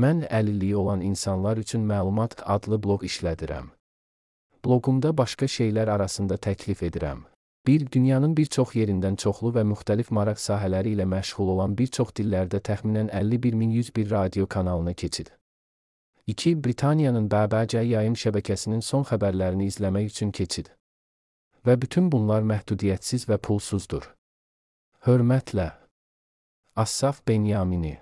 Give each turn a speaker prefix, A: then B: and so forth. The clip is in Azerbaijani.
A: Mən əlilliyi olan insanlar üçün məlumat adlı bloq işlədirəm. Bloqumda başqa şeylər arasında təklif edirəm. 1. Dünyanın bir çox yerindən çoxlu və müxtəlif maraq sahələri ilə məşğul olan bir çox dillərdə təxminən 51101 radio kanalına keçid. 2. Britaniyanın BBC yayım şəbəkəsinin son xəbərlərini izləmək üçün keçid. Və bütün bunlar məhdudiyyətsiz və pulsuzdur. Hörmətlə. Assaf Benyamini